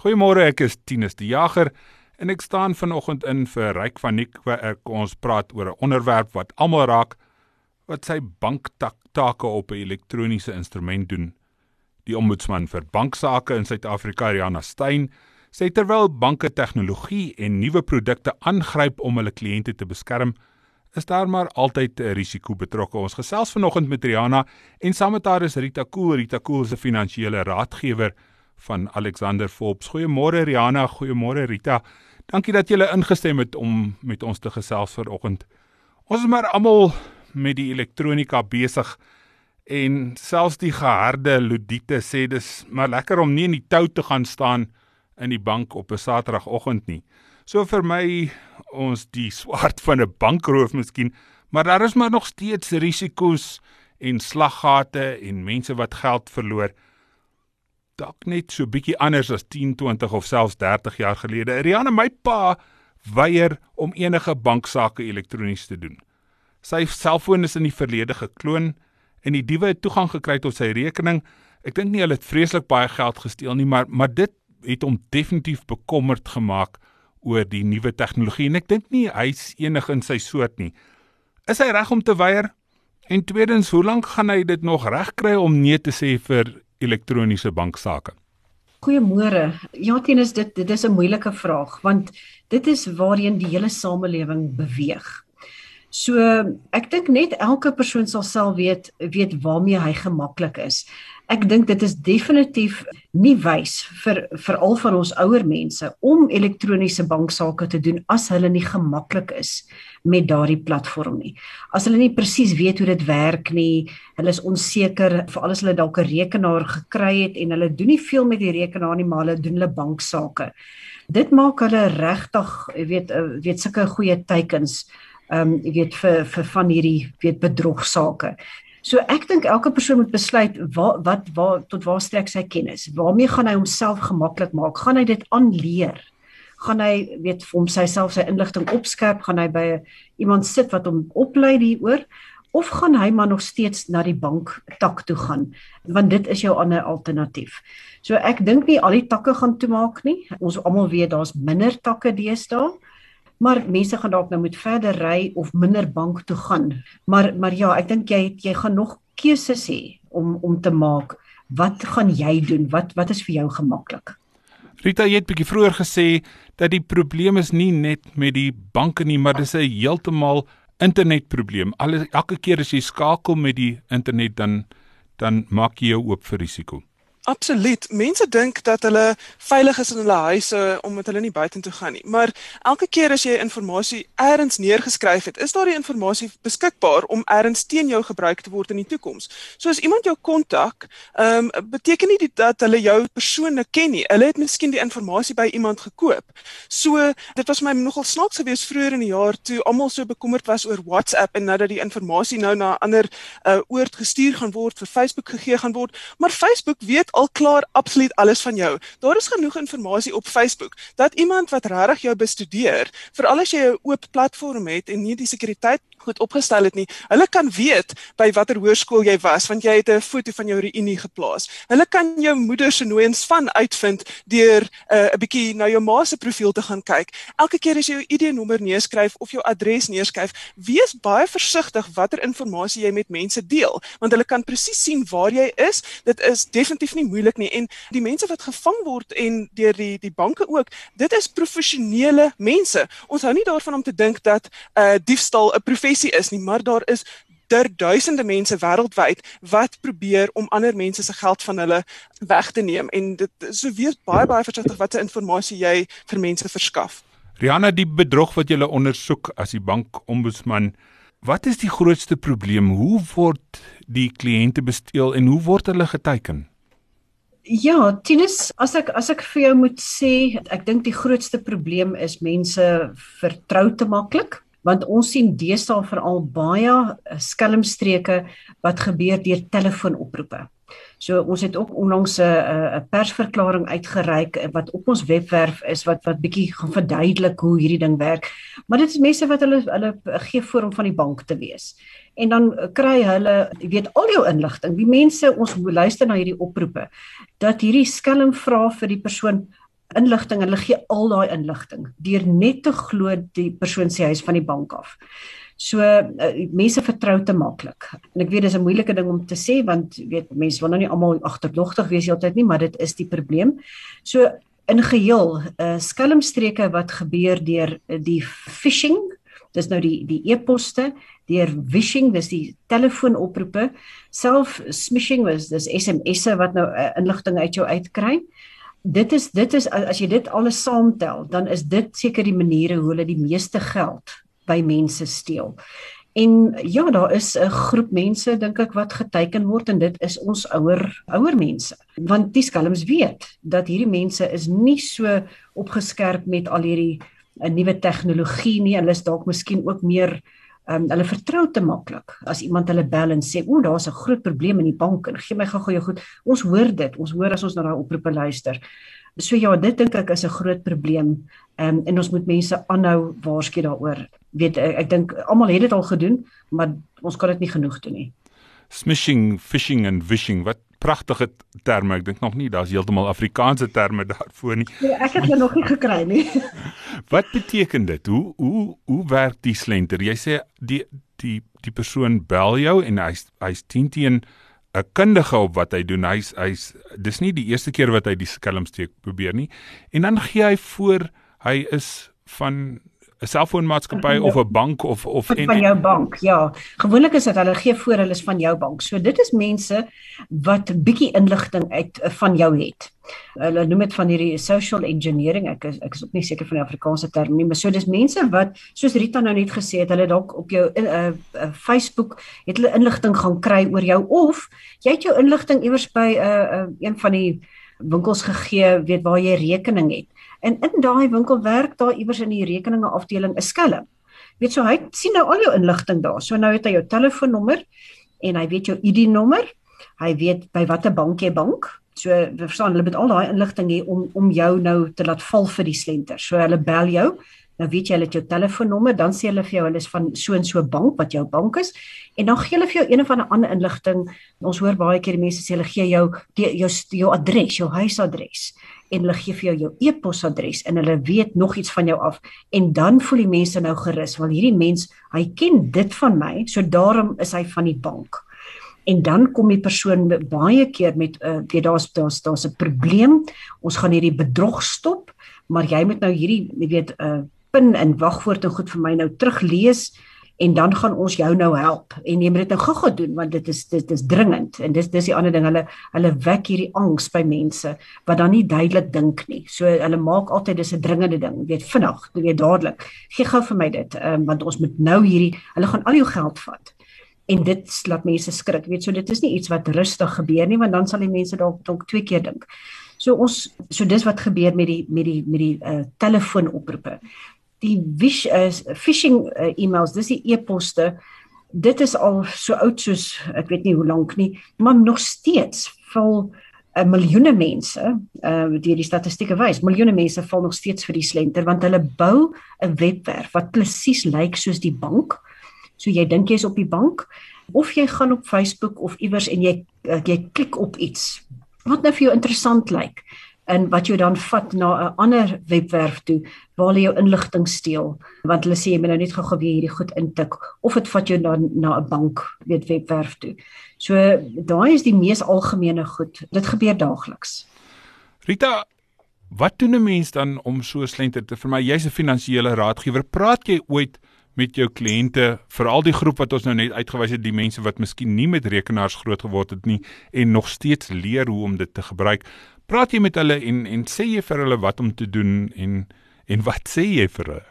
Goeiemôre, ek is Tinus die Jager en ek staan vanoggend in vir Ryk van Nik waar ek ons praat oor 'n onderwerp wat almal raak wat sy banktake op 'n elektroniese instrument doen. Die ombudsman vir banksaake in Suid-Afrika, Riana Stein, sê terwyl banke tegnologie en nuwe produkte aangryp om hulle kliënte te beskerm, is daar maar altyd 'n risiko betrokke. Ons gesels vanoggend met Riana en saam met haar is Rita Kool. Rita Kool is 'n finansiële raadgewer van Alexander Forbes. Goeiemôre Riana, goeiemôre Rita. Dankie dat julle ingestem het om met ons te gesels vanoggend. Ons is maar almal met die elektronika besig en selfs die geharde ludiete sê dis maar lekker om nie in die tou te gaan staan in die bank op 'n Saterdagoggend nie. So vir my ons die swart van 'n bankroof miskien, maar daar is maar nog steeds risiko's en slaggate en mense wat geld verloor dalk net so bietjie anders as 10, 20 of selfs 30 jaar gelede. Rianne, my pa weier om enige banksaake elektronies te doen. Sy selfoon is in die verlede gekloon en die diewe het toegang gekry tot sy rekening. Ek dink nie hulle het vreeslik baie geld gesteel nie, maar maar dit het hom definitief bekommerd gemaak oor die nuwe tegnologie en ek dink nie hy's enig in sy soort nie. Is hy reg om te weier? En tweedens, hoe lank gaan hy dit nog regkry om nee te sê vir elektroniese banksaake? Goeiemôre. Ja, Tinus, dit dit is 'n moeilike vraag want dit is waarheen die hele samelewing beweeg. So ek dink net elke persoon sal self weet weet waarmee hy gemaklik is ek dink dit is definitief nie wys vir vir al van ons ouer mense om elektroniese banksaake te doen as hulle nie gemaklik is met daardie platform nie. As hulle nie presies weet hoe dit werk nie, hulle is onseker vir alles hulle dalk 'n rekenaar gekry het en hulle doen nie veel met die rekenaar nie, maar hulle doen hulle banksaake. Dit maak hulle regtig, jy weet, eh, weet sulke goeie teikens ehm um, jy weet vir vir van hierdie weet bedrogsaake. So ek dink elke persoon moet besluit wat wat waar tot waar strek sy kennis. Waarmee gaan hy homself gemaklik maak? Gaan hy dit aanleer? Gaan hy weet vir hom self sy inligting opskerp? Gaan hy by iemand sit wat hom oplei hieroor? Of gaan hy maar nog steeds na die bank tak toe gaan? Want dit is jou ander alternatief. So ek dink nie al die takke gaan toemaak nie. Ons almal weet daar's minder takke deesdae maar mense gaan dalk nou moet verder ry of minder bank toe gaan. Maar maar ja, ek dink jy jy gaan nog keuses hê om om te maak. Wat gaan jy doen? Wat wat is vir jou gemaklik? Rita het bietjie vroeër gesê dat die probleem is nie net met die banke nie, maar dis 'n heeltemal internetprobleem. Al elke keer as jy skakel met die internet dan dan maak jy jou oop vir risiko. Absoluut. Mense dink dat hulle veilig is in hulle huise omdat hulle nie buitentoe gaan nie. Maar elke keer as jy inligting elders neergeskryf het, is daardie inligting beskikbaar om elders teen jou gebruik te word in die toekoms. So as iemand jou kontak, ehm um, beteken nie dit dat hulle jou persoonlik ken nie. Hulle het miskien die inligting by iemand gekoop. So dit was my nogal snaaks geweest vroeër in die jaar toe almal so bekommerd was oor WhatsApp en nou dat die inligting nou na ander uh, oord gestuur gaan word, vir Facebook gegee gaan word, maar Facebook weet al klaar absoluut alles van jou. Daar is genoeg inligting op Facebook dat iemand wat regtig jou bestudeer, veral as jy 'n oop platform het en nie die sekuriteit goed opgestel het nie. Hulle kan weet by watter hoërskool jy was want jy het 'n foto van jou reunie geplaas. Hulle kan jou moeder se nooiens van uitvind deur uh, 'n uh, bietjie na jou ma se profiel te gaan kyk. Elke keer as jy jou ID-nommer neerskryf of jou adres neerskryf, wees baie versigtig watter inligting jy met mense deel want hulle kan presies sien waar jy is. Dit is definitief nie moeilik nie en die mense wat gevang word en deur die die banke ook, dit is professionele mense. Ons hou nie daarvan om te dink dat 'n uh, diefstal 'n professie is nie, maar daar is der duisende mense wêreldwyd wat probeer om ander mense se geld van hulle weg te neem en dit so wees baie baie versigtig watter inligting jy vir mense verskaf. Rihanna, die bedrog wat jy ondersoek as die bankombudsman, wat is die grootste probleem? Hoe word die kliënte besteel en hoe word hulle geteken? Ja, Tinus, as ek as ek vir jou moet sê, ek dink die grootste probleem is mense vertrou te maklik want ons sien deesdae veral baie eh, skelmstreke wat gebeur deur telefoonoproepe. So ons het ook onlangs 'n 'n persverklaring uitgereik eh, wat op ons webwerf is wat wat bietjie gaan verduidelik hoe hierdie ding werk. Maar dit is mense wat hulle hulle gee voor om van die bank te wees. En dan kry hulle, jy weet, al jou inligting. Die mense ons luister na hierdie oproepe dat hierdie skelm vra vir die persoon inligting, hulle gee al daai inligting deur net te glo die persoon se huis van die bank af. So uh, mense vertrou te maklik. En ek weet dis 'n moeilike ding om te sê want weet mense wil nou nie almal agterdogtig wees heeltyd nie, maar dit is die probleem. So in geheel uh, skelmstreke wat gebeur deur die phishing, dis nou die die e-poste, deur wishing, dis die telefoonoproepe, self smishing was dis SMS'e wat nou uh, inligting uit jou uitkry. Dit is dit is as jy dit alles saamtel, dan is dit seker die maniere hoe hulle die meeste geld by mense steel. En ja, daar is 'n groep mense dink ek wat geteken word en dit is ons ouer ouer mense. Want die skelms weet dat hierdie mense is nie so opgeskerp met al hierdie 'n eh, nuwe tegnologie nie. Hulle is dalk miskien ook meer um, hulle vertrou te maklik as iemand hulle bel en sê o, daar's 'n groot probleem in die bank en gee my gou-gou jou goed. Ons hoor dit. Ons hoor as ons na daai oproepe luister. So ja, dit dink ek is 'n groot probleem. Ehm um, en ons moet mense aanhou waarsku daaroor. Weet ek, ek dink almal het dit al gedoen, maar ons kan dit nie genoeg doen nie. Smishing, phishing en wishing, wat pragtige terme. Ek dink nog nie daar's heeltemal Afrikaanse terme daarvoor nie. Nee, ek het hulle nog nie gekry nie. wat beteken dit? Hoe hoe hoe werk die slenter? Jy sê die die die persoon bel jou en hy's hy's 10 teen 'n kundige op wat hy doen. Hy's hy's dis nie die eerste keer wat hy die skelmsteek probeer nie. En dan gee hy voor hy is van 'n selfoonmaatskappy of 'n bank of of en, van jou bank. Ja, gewoonlik is dit hulle gee voor hulle is van jou bank. So dit is mense wat bietjie inligting uit eh, van jou het. Hulle noem dit van hierdie social engineering. Ek is ek is ook nie seker van die Afrikaanse term nie, maar so dis mense wat soos Rita nou net gesê het, hulle dalk op jou uh, uh, Facebook het hulle inligting gaan kry oor jou of jy het jou inligting iewers by 'n uh, uh, een van die winkels gegee, weet waar jy rekening het. En in daai winkel werk daar iewers in die rekeninge afdeling 'n skelm. Weet so hy sien nou al jou inligting daar. So nou het hy jou telefoonnommer en hy weet jou ID-nommer. Hy weet by watter bank jy bank. So verstaan hulle met al daai inligting hier om om jou nou te laat val vir die slenter. So hulle bel jou. Nou weet jy hulle het jou telefoonnommer, dan sê hulle vir jou hulle is van so en so bank wat jou bank is en dan gee hulle vir jou een of ander inligting. Ons hoor baie keer die mense sê hulle gee jou die, jou jou adres, jou huisadres en hulle gee vir jou jou e-posadres en hulle weet nog iets van jou af. En dan voel die mense nou gerus want hierdie mens hy ken dit van my so daarom is hy van die bank. En dan kom die persoon baie keer met uh, weet daar's daar's daar's 'n probleem. Ons gaan hierdie bedrog stop maar jy moet nou hierdie weet 'n uh, eh, pin en wagwoord en goed vir my nou teruglees en dan gaan ons jou nou help en jy moet dit nou gou-gou doen want dit is dit is dringend en dis dis die ander ding hulle hulle wek hierdie angs by mense wat dan nie duidelik dink nie. So hulle maak altyd dis 'n dringende ding, weet vinnig, weet dadelik. Gee gou vir my dit, um, want ons moet nou hierdie hulle gaan al jou geld vat. En dit laat mense skrik. Weet so dit is nie iets wat rustig gebeur nie want dan sal die mense dalk dalk twee keer dink. So ons so dis wat gebeur met die met die met die uh, telefoonoproepe die wish is uh, phishing uh, e-mails, dis die e-poste. Dit is al so oud soos ek weet nie hoe lank nie, maar nog steeds val 'n uh, miljoene mense, uh deur die statistieke wys, miljoene mense val nog steeds vir die slenter want hulle bou 'n webwerf wat presies lyk soos die bank. So jy dink jy's op die bank of jy gaan op Facebook of iewers en jy uh, jy klik op iets wat nou vir jou interessant lyk en wat jou dan vat na 'n ander webwerf toe waar hulle jou inligting steel want hulle sê jy moet nou net gou-gou weer hierdie goed intik of dit vat jou dan na 'n bank weet webwerf toe. So daai is die mees algemene goed. Dit gebeur daagliks. Rita, wat doen 'n mens dan om so slenter te vir my jy's 'n finansiële raadgewer. Praat jy ooit met jou kliënte, veral die groep wat ons nou net uitgewys het, die mense wat miskien nie met rekenaars groot geword het nie en nog steeds leer hoe om dit te gebruik praat jy met hulle en en sê jy vir hulle wat om te doen en en wat sê jy vir hulle?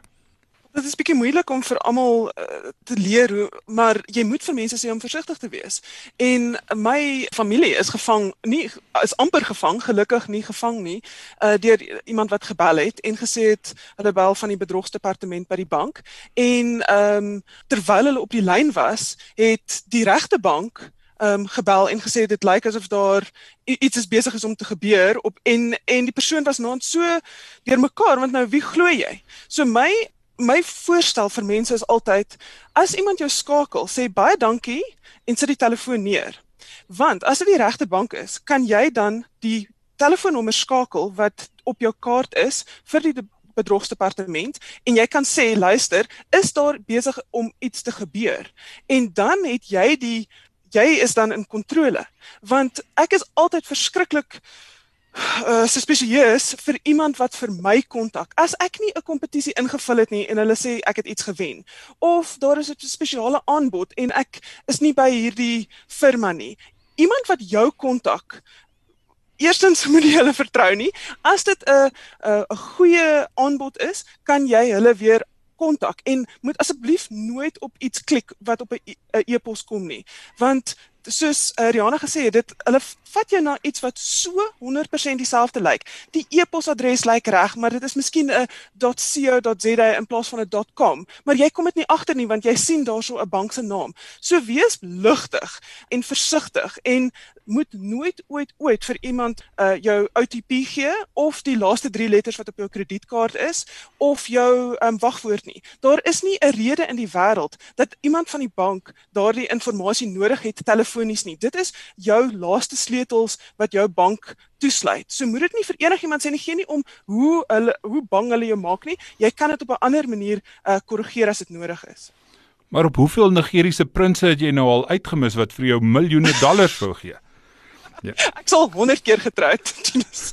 Dit is bietjie moeilik om vir almal uh, te leer hoe maar jy moet vir mense sê om versigtig te wees. En my familie is gevang, nie is amper gevang, gelukkig nie gevang nie, uh deur iemand wat gebel het en gesê het hulle bel van die bedrogsdepartement by die bank en ehm um, terwyl hulle op die lyn was, het die regte bank um gebel en gesê dit lyk asof daar iets is besig is om te gebeur op en en die persoon was nou so deurmekaar want nou wie glo jy? So my my voorstel vir mense is altyd as iemand jou skakel, sê baie dankie en sit die telefoon neer. Want as dit die regte bank is, kan jy dan die telefoonnommer skakel wat op jou kaart is vir die bedrogsdepartement en jy kan sê luister, is daar besig om iets te gebeur? En dan het jy die jy is dan in kontrole. Want ek is altyd verskriklik uh suspicieus vir iemand wat vir my kontak. As ek nie 'n kompetisie ingevul het nie en hulle sê ek het iets gewen of daar is 'n spesiale aanbod en ek is nie by hierdie firma nie. Iemand wat jou kontak Eerstens moet jy hulle vertrou nie. As dit 'n 'n goeie aanbod is, kan jy hulle weer kontak en moet asseblief nooit op iets klik wat op 'n e-pos kom nie. Want soos uh, Rihanna gesê het, dit hulle vat jou na iets wat so 100% dieselfde lyk. Die e-posadres lyk reg, maar dit is miskien 'n .co.za in plaas van 'n .com, maar jy kom dit nie agter nie want jy sien daarso 'n bank se naam. So wees ligtig en versigtig en moet nooit ooit ooit vir iemand uh, jou OTP gee of die laaste 3 letters wat op jou kredietkaart is of jou um, wagwoord nie. Daar is nie 'n rede in die wêreld dat iemand van die bank daardie inligting nodig het telefonies nie. Dit is jou laaste sleutels wat jou bank toesluit. So moet dit nie vir enigiemand sê nie gee nie om hoe hulle hoe bang hulle jou maak nie. Jy kan dit op 'n ander manier uh, korrigeer as dit nodig is. Maar op hoeveel Nigeriese prinses het jy nou al uitgemis wat vir jou miljoene dollars wou gee? Ja. Ek sal 100 keer getroud.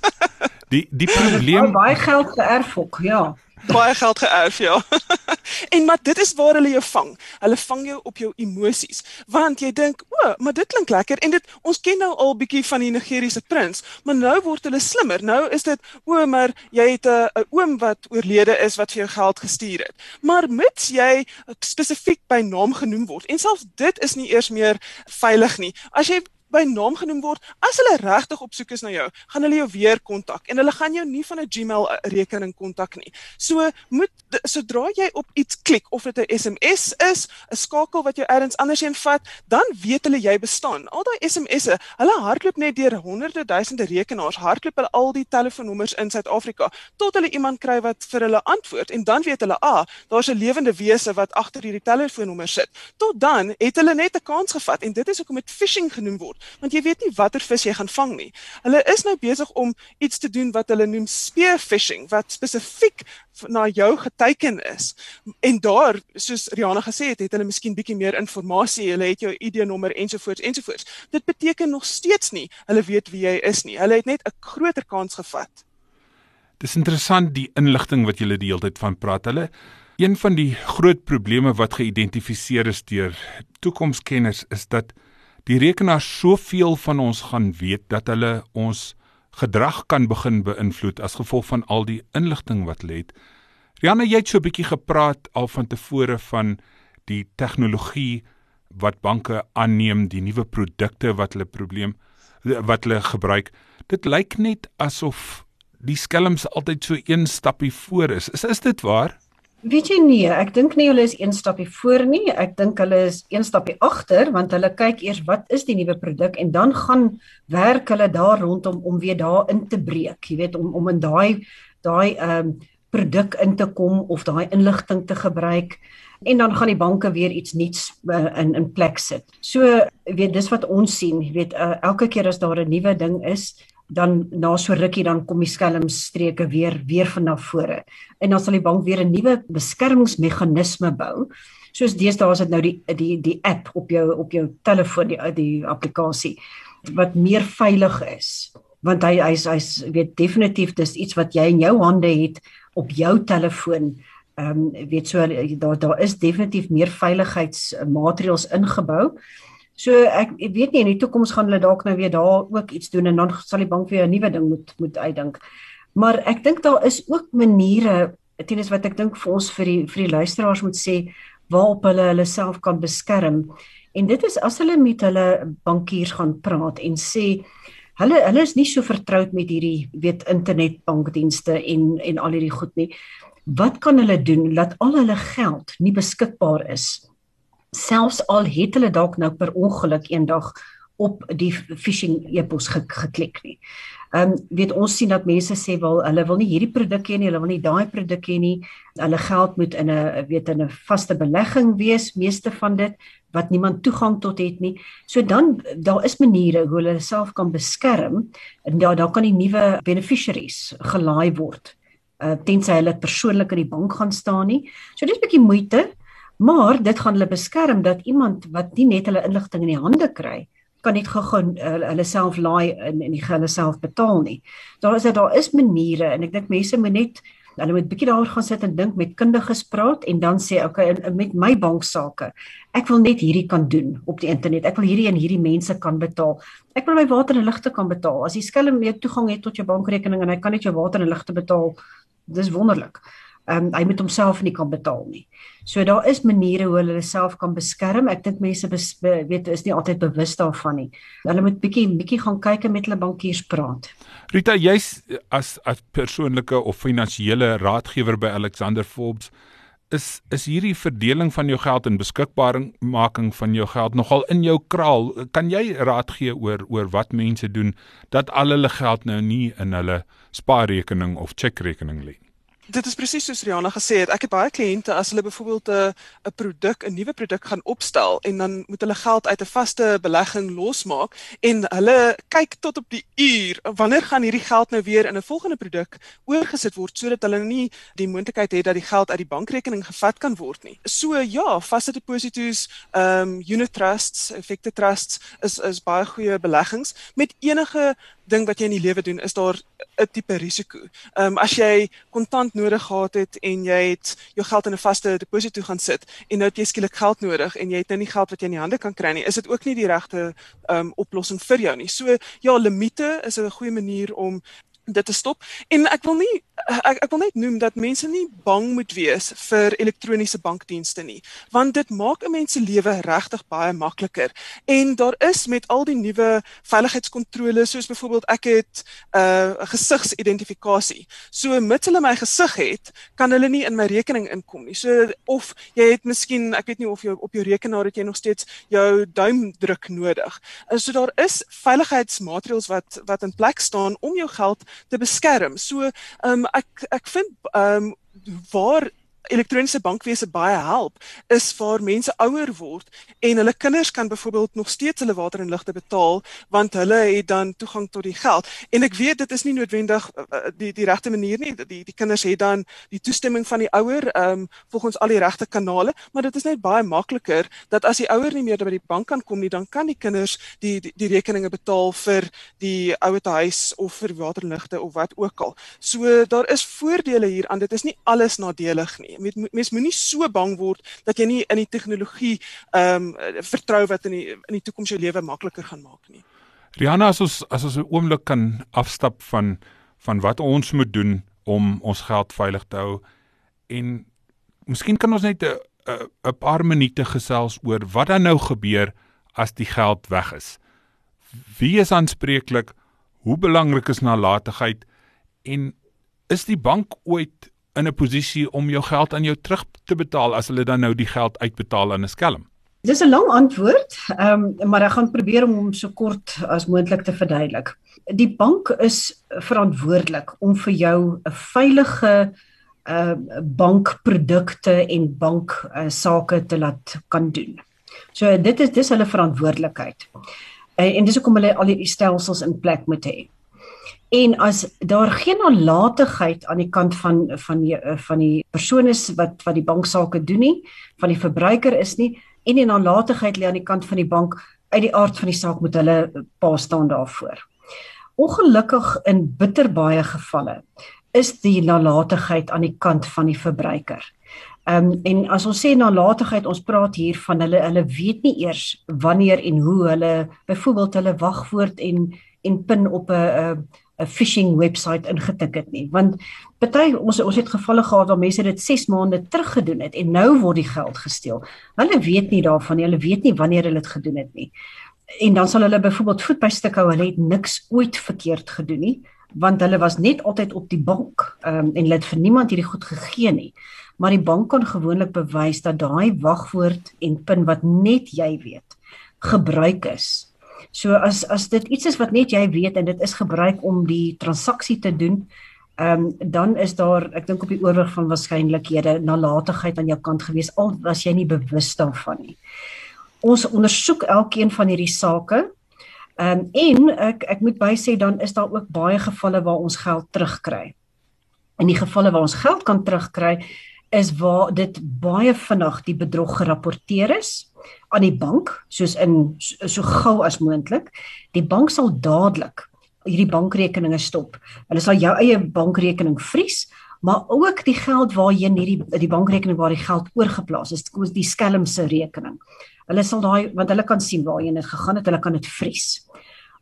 die die probleem baie geld geërf ook, ja baie geld geërf ja. en maar dit is waar hulle jou vang. Hulle vang jou op jou emosies. Want jy dink, "O, maar dit klink lekker." En dit ons ken nou al bietjie van die Nigeriese prins, maar nou word hulle slimmer. Nou is dit, "O, maar jy het 'n 'n oom wat oorlede is wat vir jou geld gestuur het." Maar mits jy spesifiek by naam genoem word en selfs dit is nie eers meer veilig nie. As jy by naam genoem word, as hulle regtig op soek is na jou, gaan hulle jou weer kontak en hulle gaan jou nie van 'n Gmail eh, rekening kontak nie. So moet sodra jy op iets klik of dit 'n SMS is, 'n skakel wat jou elders anders heen vat, dan weet hulle jy bestaan. Al daai SMS'e, hulle hardloop net deur honderde duisende rekenaars, hardloop hulle al die telefoonnommers in Suid-Afrika tot hulle iemand kry wat vir hulle antwoord en dan weet hulle, "Ah, daar's 'n lewende wese wat agter hierdie telefoonnommer sit." Tot dan het hulle net 'n kans gevat en dit is hoekom dit phishing genoem word want jy weet nie watter vis jy gaan vang nie. Hulle is nou besig om iets te doen wat hulle noem spear fishing wat spesifiek na jou geteken is. En daar, soos Rihanna gesê het, het hulle miskien bietjie meer inligting, hulle het jou ID-nommer ensovoorts ensovoorts. Dit beteken nog steeds nie hulle weet wie jy is nie. Hulle het net 'n groter kans gevat. Dis interessant die inligting wat julle die hele tyd van praat. Hulle een van die groot probleme wat geïdentifiseer is deur toekomskenners is dat die rekenaar soveel van ons gaan weet dat hulle ons gedrag kan begin beïnvloed as gevolg van al die inligting wat lê. Rianne, jy het so 'n bietjie gepraat al van tevore van die tegnologie wat banke aanneem, die nuwe produkte wat hulle probleem wat hulle gebruik. Dit lyk net asof die skelms altyd so een stappie voor is. Is is dit waar? Weet jy nee, ek dink nie hulle is een stapie voor nie. Ek dink hulle is een stapie agter want hulle kyk eers wat is die nuwe produk en dan gaan werk hulle daar rondom om weer daar in te breek. Jy weet om om in daai daai ehm um, produk in te kom of daai inligting te gebruik en dan gaan die banke weer iets nuuts uh, in in plek sit. So weet dis wat ons sien, weet uh, elke keer as daar 'n nuwe ding is, dan na so rukkie dan kom die skelmstreke weer weer van na vore. En dan sal die bank weer 'n nuwe beskermingsmeganisme bou. Soos deesdae is dit nou die die die app op jou op jou telefoon die die applikasie wat meer veilig is. Want hy hy's hy's weet definitief dis iets wat jy in jou hande het op jou telefoon. Ehm um, weet so daar daar is definitief meer veiligheidsmaatreëls ingebou. So ek, ek weet nie in die toekoms gaan hulle dalk nou weer daar ook iets doen en dan sal die bank weer 'n nuwe ding moet moet uitdink. Maar ek dink daar is ook maniere teenoor wat ek dink vir ons vir die vir die luisteraars moet sê waarop hulle hulle self kan beskerm. En dit is as hulle met hulle bankiers gaan praat en sê hulle hulle is nie so vertroud met hierdie weet internetbankdienste en en al hierdie goed nie. Wat kan hulle doen dat al hulle geld nie beskikbaar is selfs al het hulle dalk nou per ongeluk eendag op die phishing e-pos ge geklik nie. Ehm um, weet ons sien dat mense sê wel hulle wil nie hierdie produk hê nie, hulle wil nie daai produk hê nie. Hulle geld moet in 'n weet in 'n vaste belegging wees, meeste van dit wat niemand toegang tot het nie. So dan daar is maniere hoe hulle self kan beskerm en daar daar kan die nuwe beneficiaries gelaai word. Uh tensy hulle persoonlik in die bank gaan staan nie. So dis 'n bietjie moeite, maar dit gaan hulle beskerm dat iemand wat nie net hulle inligting in die hande kry kan net gou uh, hulle self laai en en hulle self betaal nie. Daar is daar is maniere en ek dink mense moet net hulle moet bietjie daaroor gaan sit en dink met kundiges praat en dan sê okay met my banksaake ek wil net hierdie kan doen op die internet. Ek wil hierdie en hierdie mense kan betaal. Ek wil my water en ligte kan betaal. As jy skelm mee toegang het tot jou bankrekening en hy kan net jou water en ligte betaal dis wonderlik um, hy moet homself nie kan betaal nie. So daar is maniere hoe hulle self kan beskerm. Ek dink mense bes, be, weet is nie altyd bewus daarvan nie. Hulle moet bietjie bietjie gaan kyk en met hulle bankiers praat. Rita, jy's as as persoonlike of finansiële raadgewer by Alexander Forbes is is hierdie verdeling van jou geld en beskikbaarmaking van jou geld nogal in jou kraal. Kan jy raad gee oor oor wat mense doen dat al hulle geld nou nie in hulle spaarrekening of chequerekening lê? Dit is presies soos Rihanna gesê het. Ek het baie kliënte as hulle byvoorbeeld 'n 'n produk, 'n nuwe produk gaan opstel en dan moet hulle geld uit 'n vaste belegging losmaak en hulle kyk tot op die uur wanneer gaan hierdie geld nou weer in 'n volgende produk oorgesit word sodat hulle nie die moontlikheid het dat die geld uit die bankrekening gevat kan word nie. So ja, vaste deposito's, ehm um, unit trusts, effekte trusts is is baie goeie beleggings met enige ding wat jy in die lewe doen is daar 'n tipe risiko. Ehm um, as jy kontant nodig gehad het en jy het jou geld in 'n vaste deposito gaan sit en nou het jy skielik geld nodig en jy het nou nie geld wat jy in die hande kan kry nie, is dit ook nie die regte ehm um, oplossing vir jou nie. So ja, limite is 'n goeie manier om dit te stop en ek wil nie ek ek wil net noem dat mense nie bang moet wees vir elektroniese bankdienste nie want dit maak 'n mens se lewe regtig baie makliker. En daar is met al die nuwe veiligheidskontroles soos byvoorbeeld ek het 'n uh, gesigsidentifikasie so mits hulle my gesig het kan hulle nie in my rekening inkom nie. So of jy het miskien ek weet nie of jy op jou rekenaar het jy nog steeds jou duimdruk nodig. So daar is veiligheidsmaatreëls wat wat in plek staan om jou geld te beskerm. So um, ek ek vind ehm um, waar elektroniese bankwese baie help is vir mense ouer word en hulle kinders kan byvoorbeeld nog steeds hulle water en ligte betaal want hulle het dan toegang tot die geld. En ek weet dit is nie noodwendig uh, die die regte manier nie. Die die kinders het dan die toestemming van die ouer um, volgens al die regte kanale maar dit is net baie makliker dat as die ouer nie meer by die bank kan kom nie dan kan die kinders die die, die rekeninge betaal vir die ouer te huis of vir water en ligte of wat ook al. So daar is voordele hier aan. Dit is nie alles nadelig nie mens mens moenie so bang word dat jy nie in die tegnologie ehm um, vertrou wat in die in die toekoms jou lewe makliker gaan maak nie. Rihanna as ons as ons 'n oomblik kan afstap van van wat ons moet doen om ons geld veilig te hou en miskien kan ons net 'n 'n paar minute gesels oor wat dan nou gebeur as die geld weg is. Wie is aanspreeklik? Hoe belangrik is nalatigheid en is die bank ooit in 'n posisie om jou geld aan jou terug te betaal as hulle dan nou die geld uitbetaal aan 'n skelm? Dis 'n lang antwoord, ehm um, maar ek gaan probeer om hom so kort as moontlik te verduidelik. Die bank is verantwoordelik om vir jou 'n veilige uh bankprodukte en bank uh, sake te laat kan doen. So dit is dis hulle verantwoordelikheid. En, en dis hoekom hulle al die stelsels in plek moet hê. En as daar geen nalatigheid aan die kant van van die van die persone wat wat die banksaake doen nie, van die verbruiker is nie en die nalatigheid lê aan die kant van die bank uit die aard van die saak moet hulle pa staan daarvoor. Ongelukkig in bitter baie gevalle is die nalatigheid aan die kant van die verbruiker. Ehm um, en as ons sê nalatigheid, ons praat hier van hulle hulle weet nie eers wanneer en hoe hulle byvoorbeeld hulle wagwoord en en pin op 'n 'n phishing webwerf ingetik het nie want party ons ons het gevalle gehad waar mense dit 6 maande terug gedoen het en nou word die geld gesteel. Hulle weet nie daarvan nie. Hulle weet nie wanneer hulle dit gedoen het nie. En dan sal hulle byvoorbeeld voet by stuk hou. Hulle het niks ooit verkeerd gedoen nie want hulle was net altyd op die bank um, en hulle het vir niemand hierdie goed gegee nie. Maar die bank kan gewoonlik bewys dat daai wagwoord en pin wat net jy weet gebruik is So as as dit iets is wat net jy weet en dit is gebruik om die transaksie te doen, ehm um, dan is daar ek dink op die oorweg van waarskynlikhede nalatigheid aan jou kant gewees al was jy nie bewus daarvan nie. Ons ondersoek elkeen van hierdie sake. Ehm um, en ek ek moet bysê dan is daar ook baie gevalle waar ons geld terugkry. In die gevalle waar ons geld kan terugkry is waar dit baie vinnig die bedrog gerapporteer is aan die bank soos in so, so gou as moontlik. Die bank sal dadelik hierdie bankrekeninge stop. Hulle sal jou eie bankrekening vries, maar ook die geld waarheen hierdie die bankrekening waar die geld oorgeplaas is, dis die skelm se rekening. Hulle sal daai want hulle kan sien waarheen dit gegaan het, hulle kan dit vries.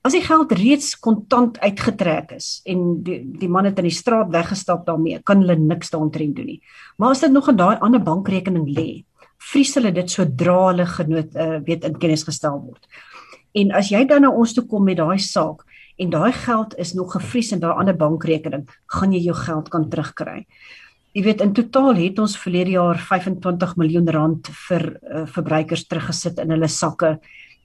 As die geld reeds kontant uitgetrek is en die die man het in die straat weggestap daarmee, kan hulle niks daaroor doen nie. Maar as dit nog in daai ander bankrekening lê, vries hulle dit sodra hulle genoot uh, weet in kennis gestel word. En as jy dan na ons toe kom met daai saak, en daai geld is nog gevries in daai ander bankrekening, gaan jy jou geld kan terugkry. Jy weet in totaal het ons verlede jaar 25 miljoen rand vir uh, verbruikers teruggesit in hulle sakke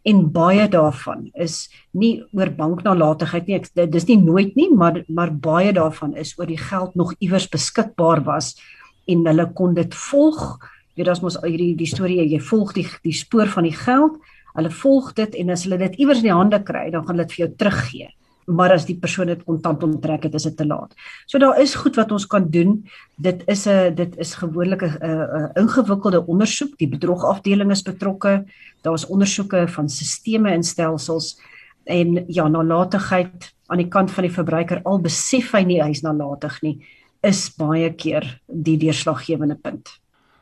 en baie daarvan is nie oor banknalatigheid nie. Ek dis nie nooit nie, maar maar baie daarvan is oor die geld nog iewers beskikbaar was en hulle kon dit volg. Jy as mos hierdie die storie jy volg die die spoor van die geld. Hulle volg dit en as hulle dit iewers in die hande kry, dan gaan hulle dit vir jou teruggee maar as die persoon dit kontant onttrek het, is dit te laat. So daar is goed wat ons kan doen. Dit is 'n dit is gewoonlik 'n ingewikkelde ondersoek. Die bedrogafdeling is betrokke. Daar's ondersoeke van sisteme en stelsels en ja, nalatigheid aan die kant van die verbruiker al besef hy nie hy's nalatig nie, is baie keer die deurslaggewende punt.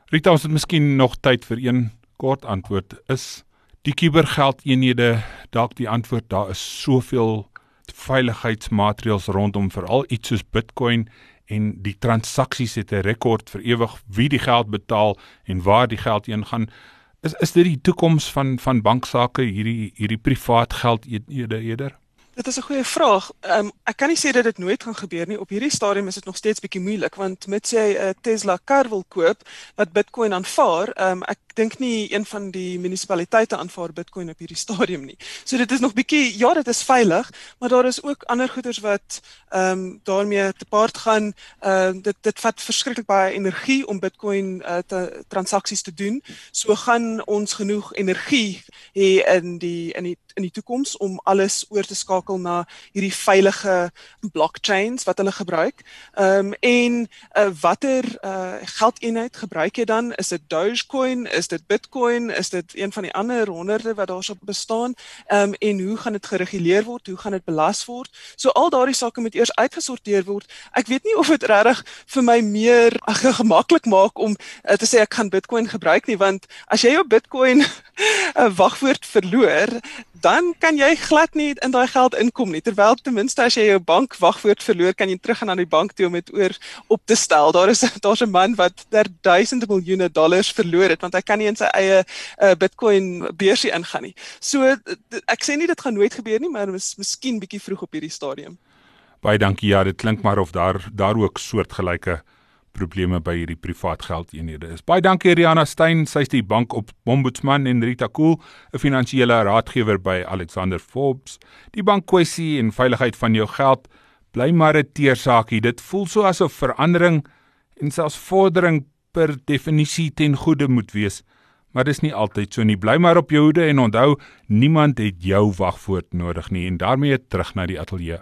Rita, ons het miskien nog tyd vir een kort antwoord. Is die kubergeldeenhede dalk die antwoord? Daar is soveel veiligheidsmaatreëls rondom veral iets soos Bitcoin en die transaksies het 'n rekord vir ewig wie die geld betaal en waar die geld heen gaan is is dit die toekoms van van banksaake hierdie hierdie privaat geld eerder eerder Dit is 'n goeie vraag. Um, ek kan nie sê dat dit nooit gaan gebeur nie. Op hierdie stadium is dit nog steeds bietjie moeilik want mits jy 'n Tesla kar wil koop wat Bitcoin aanvaar, um, ek dink nie een van die munisipaliteite aanvaar Bitcoin op hierdie stadium nie. So dit is nog bietjie ja, dit is veilig, maar daar is ook ander goederes wat ehm um, daarmee te paart gaan. Ehm uh, dit dit vat verskriklik baie energie om Bitcoin uh, te transaksies te doen. So gaan ons genoeg energie hê in die in die in die toekoms om alles oor te skakel na hierdie veilige blockchains wat hulle gebruik. Ehm um, en uh, watter uh, geldeenheid gebruik jy dan? Is dit Dogecoin? Is dit Bitcoin? Is dit een van die ander honderde wat daarso bestaan? Ehm um, en hoe gaan dit gereguleer word? Hoe gaan dit belas word? So al daardie sake moet eers uitgesorteer word. Ek weet nie of dit regtig vir my meer gemaklik maak om uh, te sê ek gaan Bitcoin gebruik nie want as jy jou Bitcoin 'n wagwoord verloor, dan kan jy glad nie in daai geld inkom nie. Terwyl ten minste as jy jou bankwagwoord verloor, kan jy teruggaan aan die bank toe om dit oor op te stel. Daar is daar's 'n man wat ter duisende miljoene dollars verloor het want hy kan nie in sy eie uh, Bitcoin beursie ingaan nie. So ek sê nie dit gaan nooit gebeur nie, maar mis, miskien bietjie vroeg op hierdie stadium. Baie dankie. Ja, dit klink maar of daar daar ook soortgelyke probleme by hierdie privaat geldeenhede is. Baie dankie Riana Stein, sy's die bank op ombudsman en Rita Kool, 'n finansiële raadgewer by Alexander Forbes. Die bankkwessie en veiligheid van jou geld bly maar 'n teersaakie. Dit voel so asof verandering en selfs vordering per definisie ten goeie moet wees. Maar dis nie altyd so nie. Bly maar op jou hoede en onthou, niemand het jou wagwoord nodig nie en daarmee terug na die ateljee.